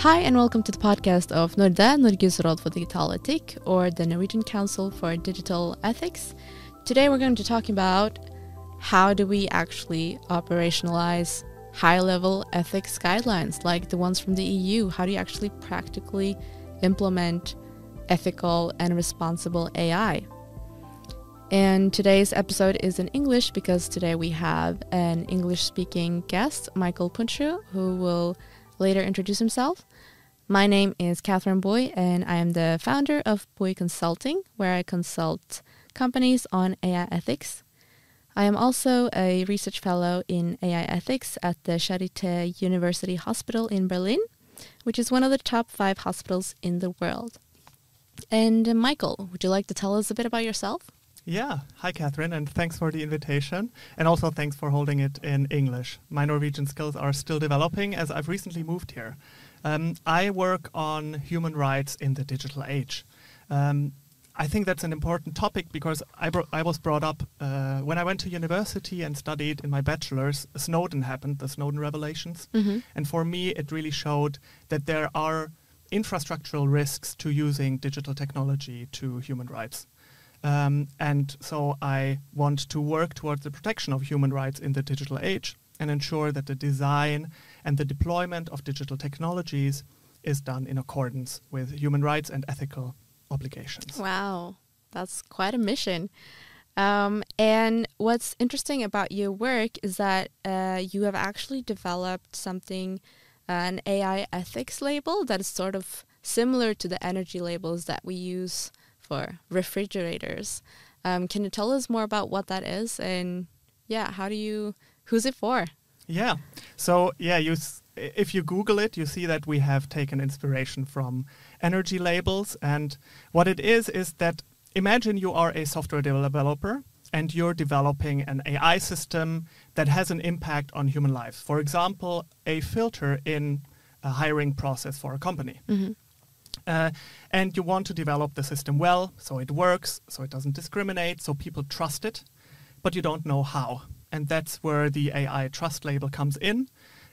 Hi, and welcome to the podcast of Norde, Norges råd for digital etikk, or the Norwegian Council for Digital Ethics. Today we're going to talk about how do we actually operationalize high level ethics guidelines like the ones from the EU? How do you actually practically implement ethical and responsible AI? And today's episode is in English because today we have an English speaking guest, Michael Puntschuh, who will later introduce himself. My name is Catherine Boy, and I am the founder of Boy Consulting, where I consult companies on AI ethics. I am also a research fellow in AI ethics at the Charité University Hospital in Berlin, which is one of the top five hospitals in the world. And uh, Michael, would you like to tell us a bit about yourself? Yeah. Hi, Catherine, and thanks for the invitation. And also thanks for holding it in English. My Norwegian skills are still developing as I've recently moved here. Um, I work on human rights in the digital age. Um, I think that's an important topic because I, bro- I was brought up uh, when I went to university and studied in my bachelor's. Snowden happened, the Snowden revelations. Mm-hmm. And for me, it really showed that there are infrastructural risks to using digital technology to human rights. Um, and so I want to work towards the protection of human rights in the digital age and ensure that the design and the deployment of digital technologies is done in accordance with human rights and ethical obligations. Wow, that's quite a mission. Um, and what's interesting about your work is that uh, you have actually developed something, uh, an AI ethics label that is sort of similar to the energy labels that we use for refrigerators. Um, can you tell us more about what that is and yeah, how do you who's it for? Yeah. So yeah, you s- if you Google it, you see that we have taken inspiration from energy labels, and what it is is that imagine you are a software developer and you're developing an AI system that has an impact on human lives. For example, a filter in a hiring process for a company. Mm-hmm. Uh, and you want to develop the system well, so it works, so it doesn't discriminate, so people trust it, but you don't know how. And that's where the AI trust label comes in.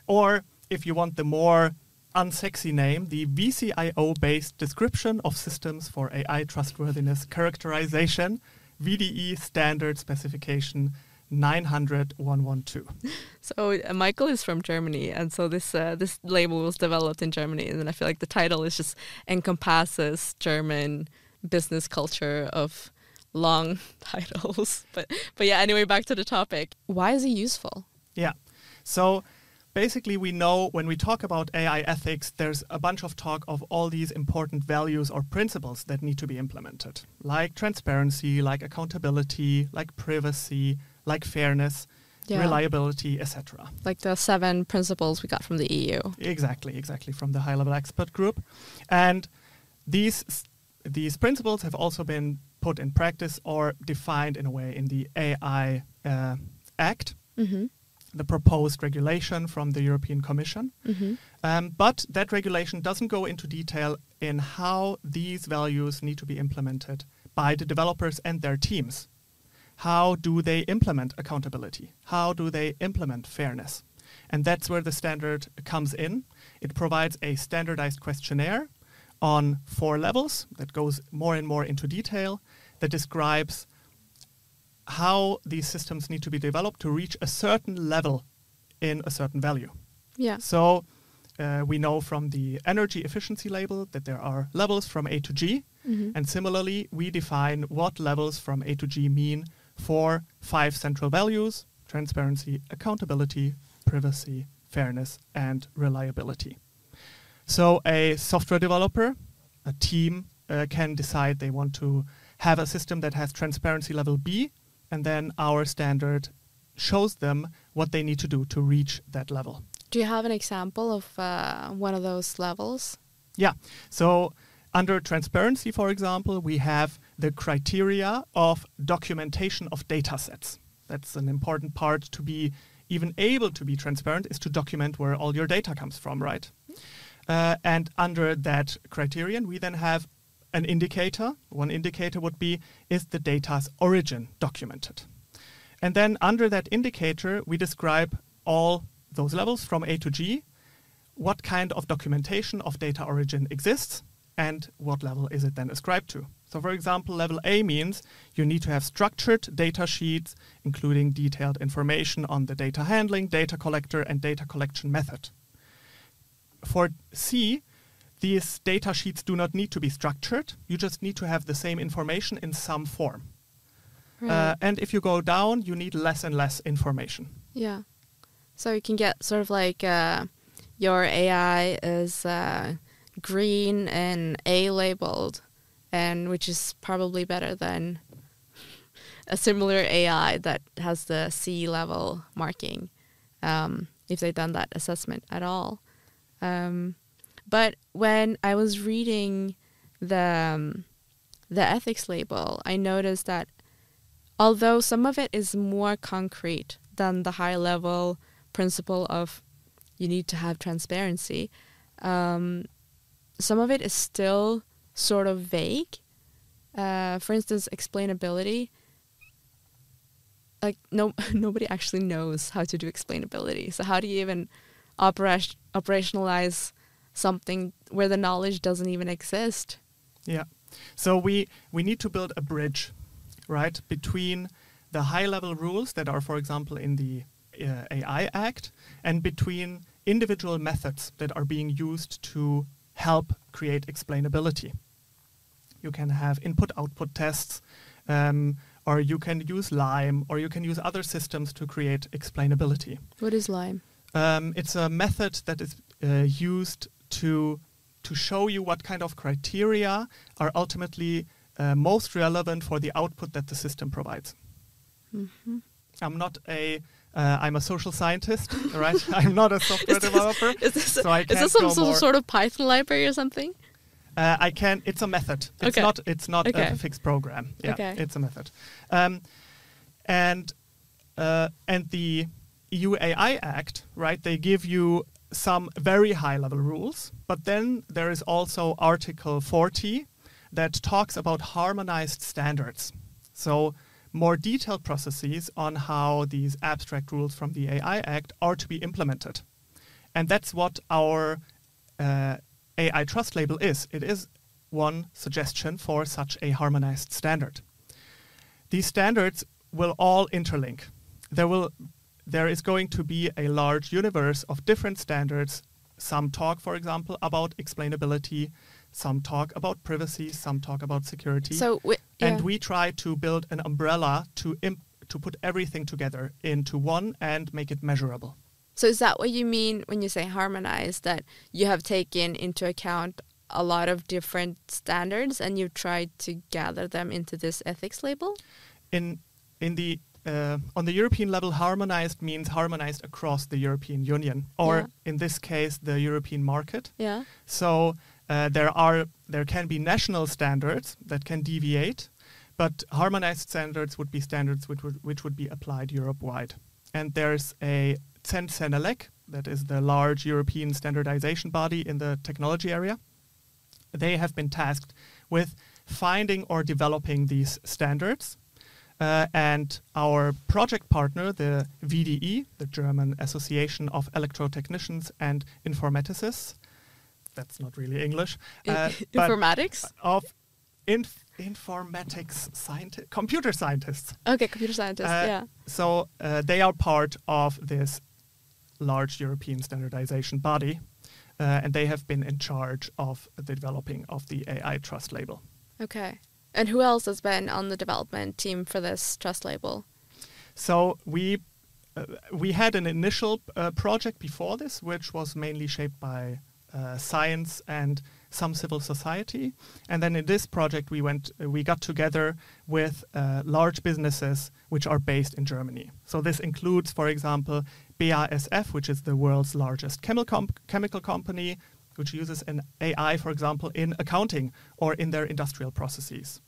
Or if you want the more unsexy name, the VCIO based description of systems for AI trustworthiness characterization, VDE standard specification 900112. So uh, Michael is from Germany, and so this uh, this label was developed in Germany, and I feel like the title is just encompasses German business culture of long titles. But but yeah, anyway, back to the topic. Why is it useful? Yeah. So basically, we know when we talk about AI ethics, there's a bunch of talk of all these important values or principles that need to be implemented, like transparency, like accountability, like privacy, like fairness, Yeah. reliability, etc. Like the seven principles we got from the EU. Exactly, exactly from the high-level expert group, and these these principles have also been put in practice or defined in a way in the AI uh, Act, Mm-hmm. the proposed regulation from the European Commission. Mm-hmm. Um, but that regulation doesn't go into detail in how these values need to be implemented by the developers and their teams. How do they implement accountability? How do they implement fairness? And that's where the standard comes in. It provides a standardized questionnaire on four levels that goes more and more into detail that describes how these systems need to be developed to reach a certain level in a certain value. Yeah. So uh, we know from the energy efficiency label that there are levels from A to G. Mm-hmm. And similarly, we define what levels from A to G mean for five central values transparency, accountability, privacy, fairness, and reliability. So a software developer, a team, uh, can decide they want to have a system that has transparency level B, and then our standard shows them what they need to do to reach that level. Do you have an example of uh, one of those levels? Yeah. So under transparency, for example, we have the criteria of documentation of data sets. That's an important part to be even able to be transparent is to document where all your data comes from, right? Uh, and under that criterion, we then have an indicator. One indicator would be is the data's origin documented? And then under that indicator, we describe all those levels from A to G what kind of documentation of data origin exists and what level is it then ascribed to. So, for example, level A means you need to have structured data sheets, including detailed information on the data handling, data collector, and data collection method. For C, these data sheets do not need to be structured. You just need to have the same information in some form. Right. Uh, and if you go down, you need less and less information. yeah. So you can get sort of like uh, your AI is uh, green and A labeled, and which is probably better than a similar AI that has the C level marking, um, if they've done that assessment at all. Um, but when I was reading the um, the ethics label, I noticed that although some of it is more concrete than the high level principle of you need to have transparency, um, some of it is still sort of vague. Uh, for instance, explainability. Like no, nobody actually knows how to do explainability. So how do you even operat- operationalize something where the knowledge doesn't even exist? Yeah. So we we need to build a bridge, right, between the high level rules that are, for example, in the uh, AI Act, and between individual methods that are being used to help create explainability. You can have input output tests, um, or you can use Lime, or you can use other systems to create explainability. What is Lime? Um, it's a method that is uh, used to to show you what kind of criteria are ultimately uh, most relevant for the output that the system provides. Mm-hmm. I'm not a uh, I'm a social scientist, right? I'm not a software Is this- developer, Is this, so I is this some go sort of- sort of Python library or something? Uh, I can. It's a method. It's Okay. not. It's not Okay. a fixed program. Yeah, Okay. it's a method. Um, and uh, and the EU AI Act, right? They give you some very high level rules, but then there is also Article 40 that talks about harmonized standards. So more detailed processes on how these abstract rules from the AI Act are to be implemented. And that's what our uh, AI trust label is. It is one suggestion for such a harmonized standard. These standards will all interlink. There will there is going to be a large universe of different standards. Some talk, for example, about explainability, some talk about privacy, some talk about security. So wi- and we try to build an umbrella to imp- to put everything together into one and make it measurable. So is that what you mean when you say harmonized? That you have taken into account a lot of different standards and you've tried to gather them into this ethics label? in in the uh, on the European level, harmonized means harmonized across the European Union, or Yeah. in this case, the European market. Yeah. So uh, there are there can be national standards that can deviate, but harmonized standards would be standards which would, which would be applied Europe wide. And there's a CEN-CENELEC, that is the large European standardization body in the technology area. They have been tasked with finding or developing these standards. Uh, and our project partner, the VDE, the German Association of Electrotechnicians and Informaticists, that's not really English. Uh, Informatics? of inf- informatics scientists, computer scientists. Okay, computer scientist. Uh, yeah. So uh, they are part of this large European standardization body, uh, and they have been in charge of the developing of the AI trust label. Okay. And who else has been on the development team for this trust label? So we uh, we had an initial uh, project before this, which was mainly shaped by uh, science and some civil society, and then in this project we went uh, we got together with uh, large businesses which are based in Germany. So this includes, for example, BASF, which is the world's largest chemical comp- chemical company, which uses an AI, for example, in accounting or in their industrial processes.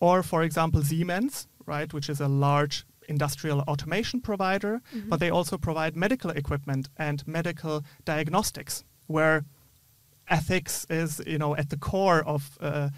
Or, for example, Siemens, right, which is a large industrial automation provider, but they also provide medical equipment and medical diagnostics, where ethics is, you know, at the core of. Uh,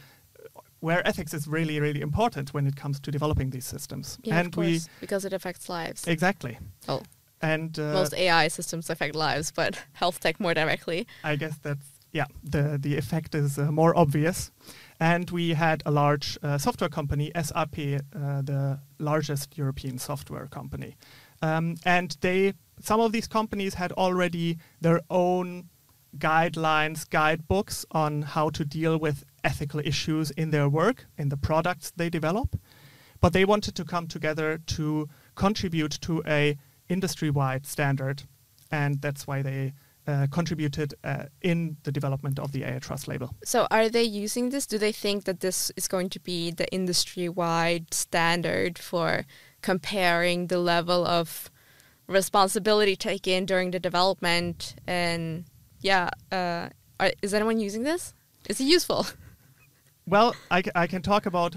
where ethics is really, really important when it comes to developing these systems. Yeah, and course, because it affects lives. exactly. oh. And uh, Most AI systems affect lives, but health tech more directly. I guess that's yeah. The the effect is uh, more obvious. And we had a large uh, software company, SAP, uh, the largest European software company, um, and they some of these companies had already their own guidelines, guidebooks on how to deal with ethical issues in their work, in the products they develop. But they wanted to come together to contribute to a industry-wide standard, and that's why they uh, contributed uh, in the development of the AI Trust label. So, are they using this? Do they think that this is going to be the industry-wide standard for comparing the level of responsibility taken during the development? And yeah, uh, are, is anyone using this? Is it useful? Well, I, I can talk about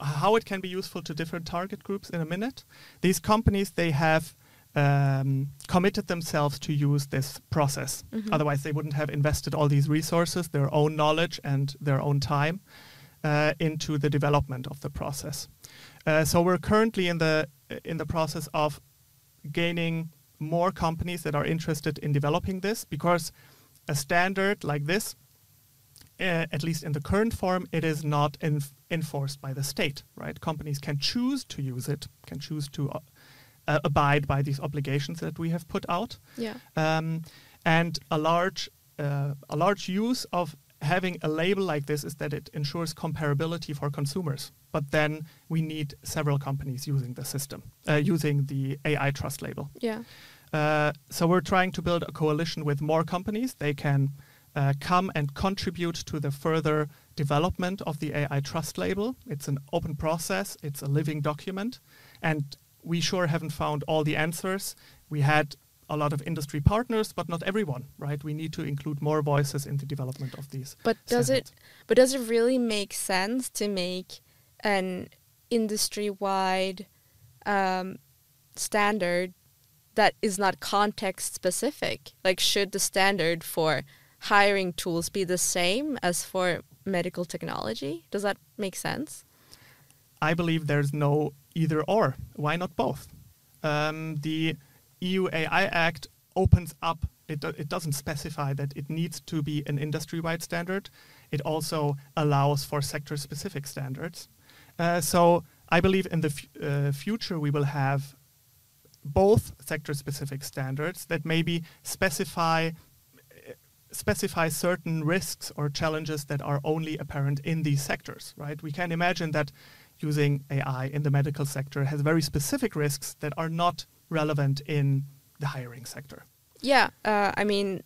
how it can be useful to different target groups in a minute. These companies they have um, committed themselves to use this process. Mm-hmm. Otherwise, they wouldn't have invested all these resources, their own knowledge, and their own time uh, into the development of the process. Uh, so we're currently in the in the process of gaining more companies that are interested in developing this because a standard like this, uh, at least in the current form, it is not enforced by the state. Right? Companies can choose to use it, can choose to uh, uh, abide by these obligations that we have put out. Yeah. Um, and a large uh, a large use of having a label like this is that it ensures comparability for consumers. But then we need several companies using the system, uh, using the AI Trust label. Yeah. Uh, so we're trying to build a coalition with more companies. They can uh, come and contribute to the further development of the AI Trust label. It's an open process. It's a living document, and we sure haven't found all the answers. We had a lot of industry partners, but not everyone, right? We need to include more voices in the development of these. But does standards. it? But does it really make sense to make an industry-wide um, standard that is not context specific? Like, should the standard for hiring tools be the same as for medical technology? Does that make sense? I believe there's no either or. Why not both? Um, the EU AI Act opens up, it, it doesn't specify that it needs to be an industry wide standard. It also allows for sector specific standards. Uh, so I believe in the uh, future we will have both sector specific standards that maybe specify specify certain risks or challenges that are only apparent in these sectors right we can imagine that using AI in the medical sector has very specific risks that are not relevant in the hiring sector. Yeah, uh, I mean,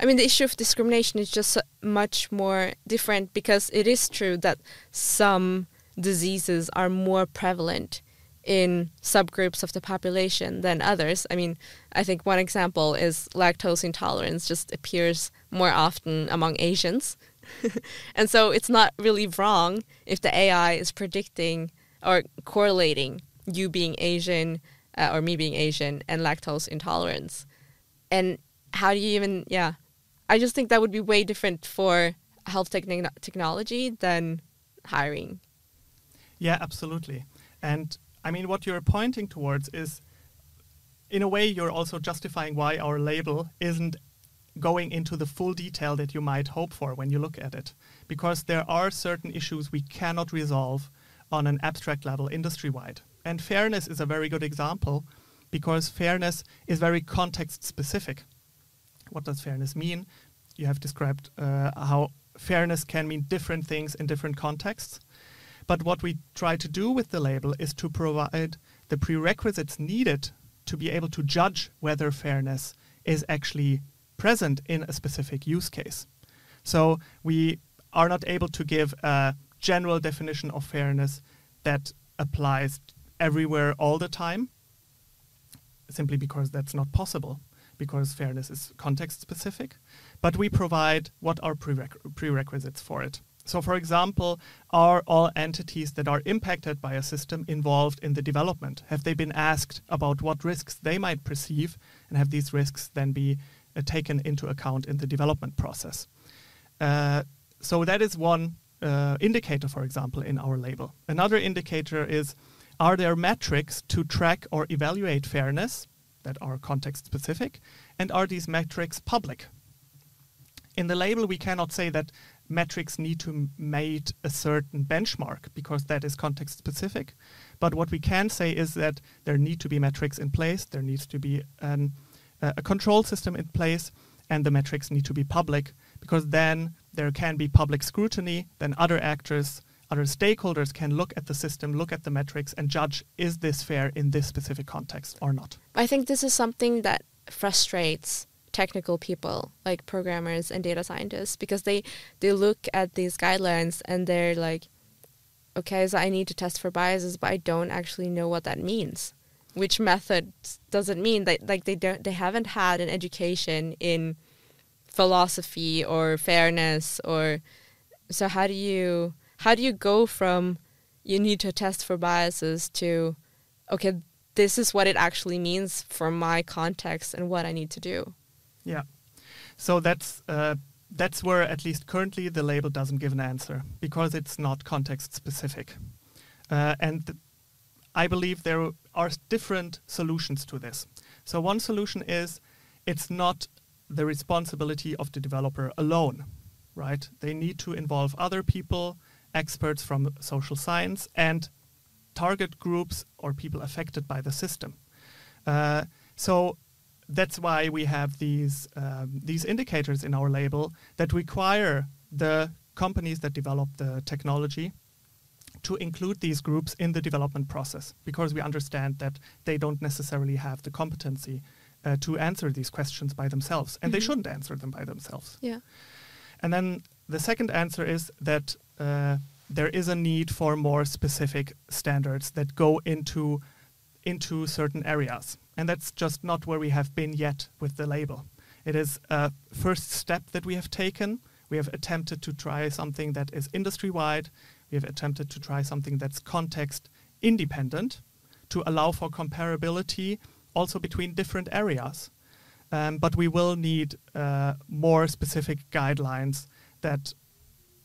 I mean the issue of discrimination is just much more different because it is true that some diseases are more prevalent in subgroups of the population than others. I mean, I think one example is lactose intolerance just appears more often among Asians and so it's not really wrong if the AI is predicting or correlating you being Asian uh, or me being Asian and lactose intolerance. And how do you even, yeah, I just think that would be way different for health techn- technology than hiring. Yeah, absolutely. And I mean, what you're pointing towards is, in a way, you're also justifying why our label isn't going into the full detail that you might hope for when you look at it. Because there are certain issues we cannot resolve on an abstract level industry wide. And fairness is a very good example because fairness is very context specific. What does fairness mean? You have described uh, how fairness can mean different things in different contexts. But what we try to do with the label is to provide the prerequisites needed to be able to judge whether fairness is actually present in a specific use case. So we are not able to give a general definition of fairness that applies everywhere all the time, simply because that's not possible, because fairness is context specific. But we provide what are prereq- prerequisites for it. So, for example, are all entities that are impacted by a system involved in the development? Have they been asked about what risks they might perceive, and have these risks then be taken into account in the development process. Uh, so that is one uh, indicator, for example, in our label. Another indicator is are there metrics to track or evaluate fairness? that are context specific, and are these metrics public? In the label, we cannot say that metrics need to meet a certain benchmark because that is context specific. But what we can say is that there need to be metrics in place, there needs to be an, uh, Uh, a control system in place, and the metrics need to be public because then there can be public scrutiny, then other actors, other stakeholders can look at the system, look at the metrics, and judge is this fair in this specific context or not. I think this is something that frustrates technical people like programmers and data scientists because they they look at these guidelines and they're like okay so i need to test for biases but i don't actually know what that means which method doesn't mean that like they don't they haven't had an education in philosophy or fairness or so how do you how do you go from you need to test for biases to okay this is what it actually means for my context and what i need to do yeah. So that's uh, that's where at least currently the label doesn't give an answer because it's not context specific. Uh, and I believe there are different solutions to this. So one solution is it's not the responsibility of the developer alone, right? They need to involve other people, experts from social science, and target groups or people affected by the system. Uh, so that's why we have these um, these indicators in our label that require the companies that develop the technology to include these groups in the development process because we understand that they don't necessarily have the competency uh, to answer these questions by themselves and mm-hmm. they shouldn't answer them by themselves yeah and then the second answer is that uh, there is a need for more specific standards that go into into certain areas and that's just not where we have been yet with the label. It is a first step that we have taken. We have attempted to try something that is industry wide. We have attempted to try something that's context independent to allow for comparability also between different areas. Um, but we will need uh, more specific guidelines that,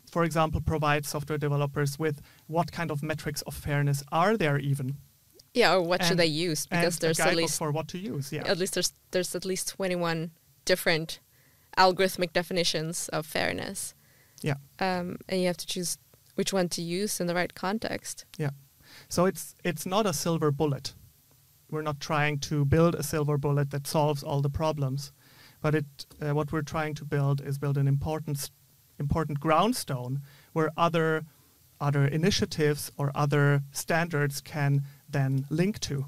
for example, provide software developers with what kind of metrics of fairness are there even yeah, or what and, should they use? Because there's at least for what to use. Yeah, at least there's there's at least 21 different algorithmic definitions of fairness. Yeah, um, and you have to choose which one to use in the right context. Yeah, so it's it's not a silver bullet. We're not trying to build a silver bullet that solves all the problems, but it uh, what we're trying to build is build an important important groundstone where other other initiatives or other standards can then link to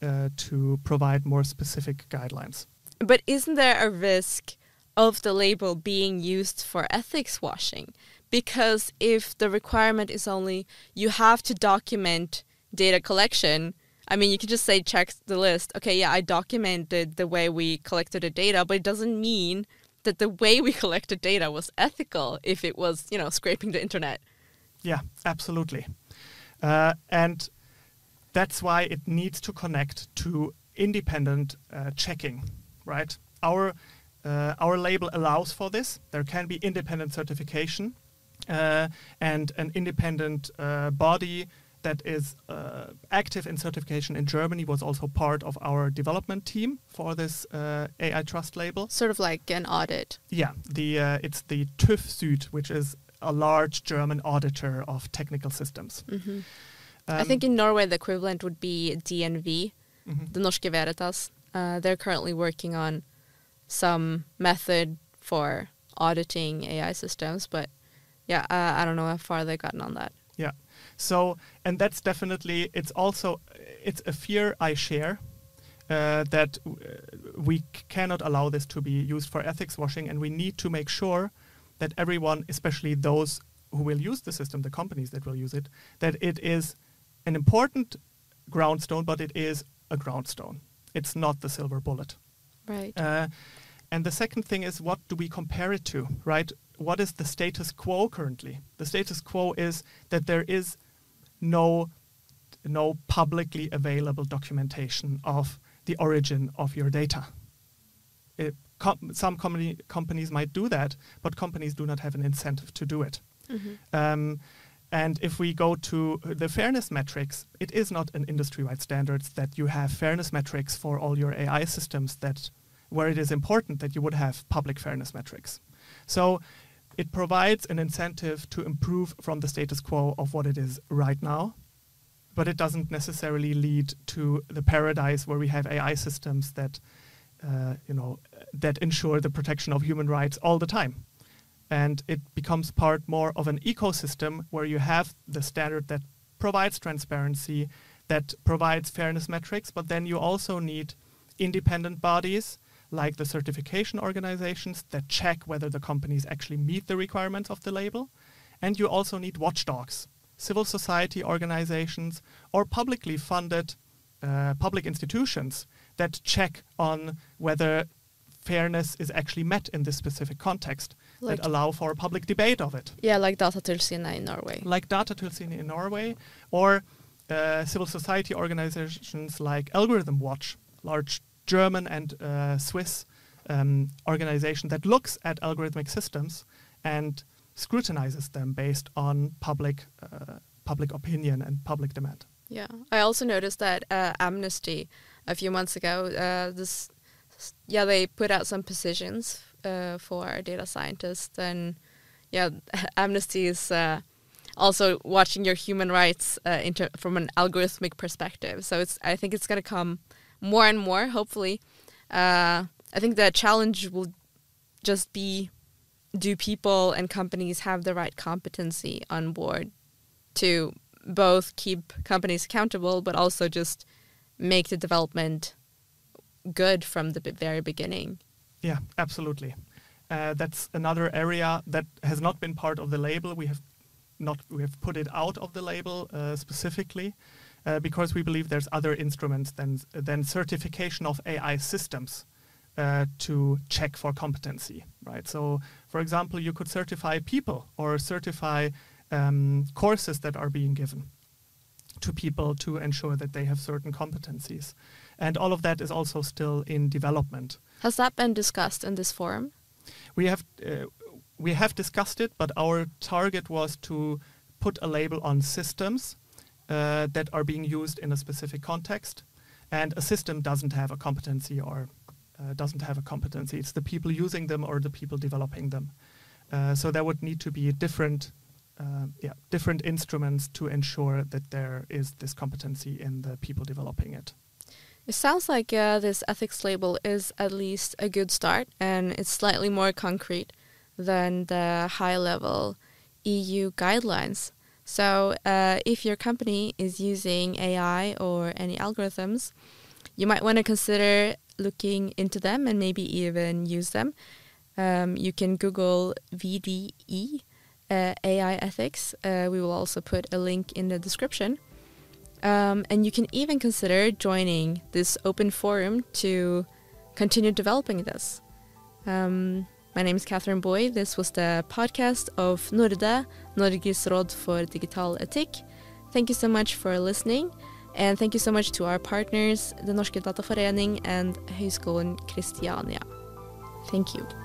uh, to provide more specific guidelines. But isn't there a risk of the label being used for ethics washing? Because if the requirement is only you have to document data collection, I mean, you can just say check the list. Okay, yeah, I documented the way we collected the data, but it doesn't mean that the way we collected data was ethical if it was, you know, scraping the internet. Yeah, absolutely. Uh, and that's why it needs to connect to independent uh, checking, right? Our uh, our label allows for this. There can be independent certification, uh, and an independent uh, body that is uh, active in certification in Germany was also part of our development team for this uh, AI Trust label. Sort of like an audit. Yeah, the it's the TÜV Süd, which is a large German auditor of technical systems. Mm-hmm. Um, I think in Norway the equivalent would be DNV, mm-hmm. Det Norske Veritas. Uh, they're currently working on some method for auditing AI systems, but yeah, uh, I don't know how far they've gotten on that. Yeah. So, and that's definitely it's also it's a fear I share uh, that uh, we cannot allow this to be used for ethics washing, and we need to make sure that everyone, especially those who will use the system, the companies that will use it, that it is an important groundstone, but it is a groundstone. It's not the silver bullet. Right. Uh, and the second thing is what do we compare it to, right? What is the status quo currently? The status quo is that there is no no publicly available documentation of the origin of your data. It, com- some companies might do that, but companies do not have an incentive to do it. Mm-hmm. Um, And if we go to the fairness metrics, it is not an industry-wide standards that you have fairness metrics for all your AI systems that where it is important that you would have public fairness metrics. So it provides an incentive to improve from the status quo of what it is right now, but it doesn't necessarily lead to the paradise where we have AI systems that uh, you know that ensure the protection of human rights all the time. And it becomes part more of an ecosystem where you have the standard that provides transparency, that provides fairness metrics, but then you also need independent bodies like the certification organizations that check whether the companies actually meet the requirements of the label. And you also need watchdogs, civil society organizations, or publicly funded uh, public institutions that check on whether fairness is actually met in this specific context like that allow for a public debate of it. Yeah, like Datatilsynet in Norway. Like Datatilsynet in Norway, or uh, civil society organizations like Algorithm Watch, large German and uh, Swiss um, organization that looks at algorithmic systems and scrutinizes them based on public uh, public opinion and public demand. Yeah, I also noticed that uh, Amnesty a few months ago, uh, this yeah, they put out some positions uh, for data scientists, and yeah, Amnesty is uh, also watching your human rights uh, from an algorithmic perspective. So it's I think it's going to come more and more. Hopefully, uh, I think the challenge will just be: do people and companies have the right competency on board to both keep companies accountable, but also just make the development good from the very beginning. Yeah, absolutely. Uh, that's another area that has not been part of the label. We have not we have put it out of the label uh, specifically uh, because we believe there's other instruments than than certification of AI systems uh, to check for competency, right? So, for example, you could certify people or certify um, courses that are being given to people to ensure that they have certain competencies. And all of that is also still in development. Has that been discussed in this forum? We have uh, we have discussed it, but our target was to put a label on systems uh, that are being used in a specific context, and a system doesn't have a competency or uh, doesn't have a competency. It's the people using them or the people developing them. Uh, so there would need to be different uh, yeah, different instruments to ensure that there is this competency in the people developing it. It sounds like uh, this ethics label is at least a good start, and it's slightly more concrete than the high level EU guidelines. So, uh, if your company is using AI or any algorithms, you might want to consider looking into them and maybe even use them. Um, you can Google VDE uh, AI ethics. Uh, we will also put a link in the description. Um, and you can even consider joining this open forum to continue developing this. Um, my name is Catherine Boy. This was the podcast of Norde, Norges råd for digital etikk. Thank you so much for listening. And thank you so much to our partners, the Norske Dataforening and Høgskolen Kristiania. Thank you.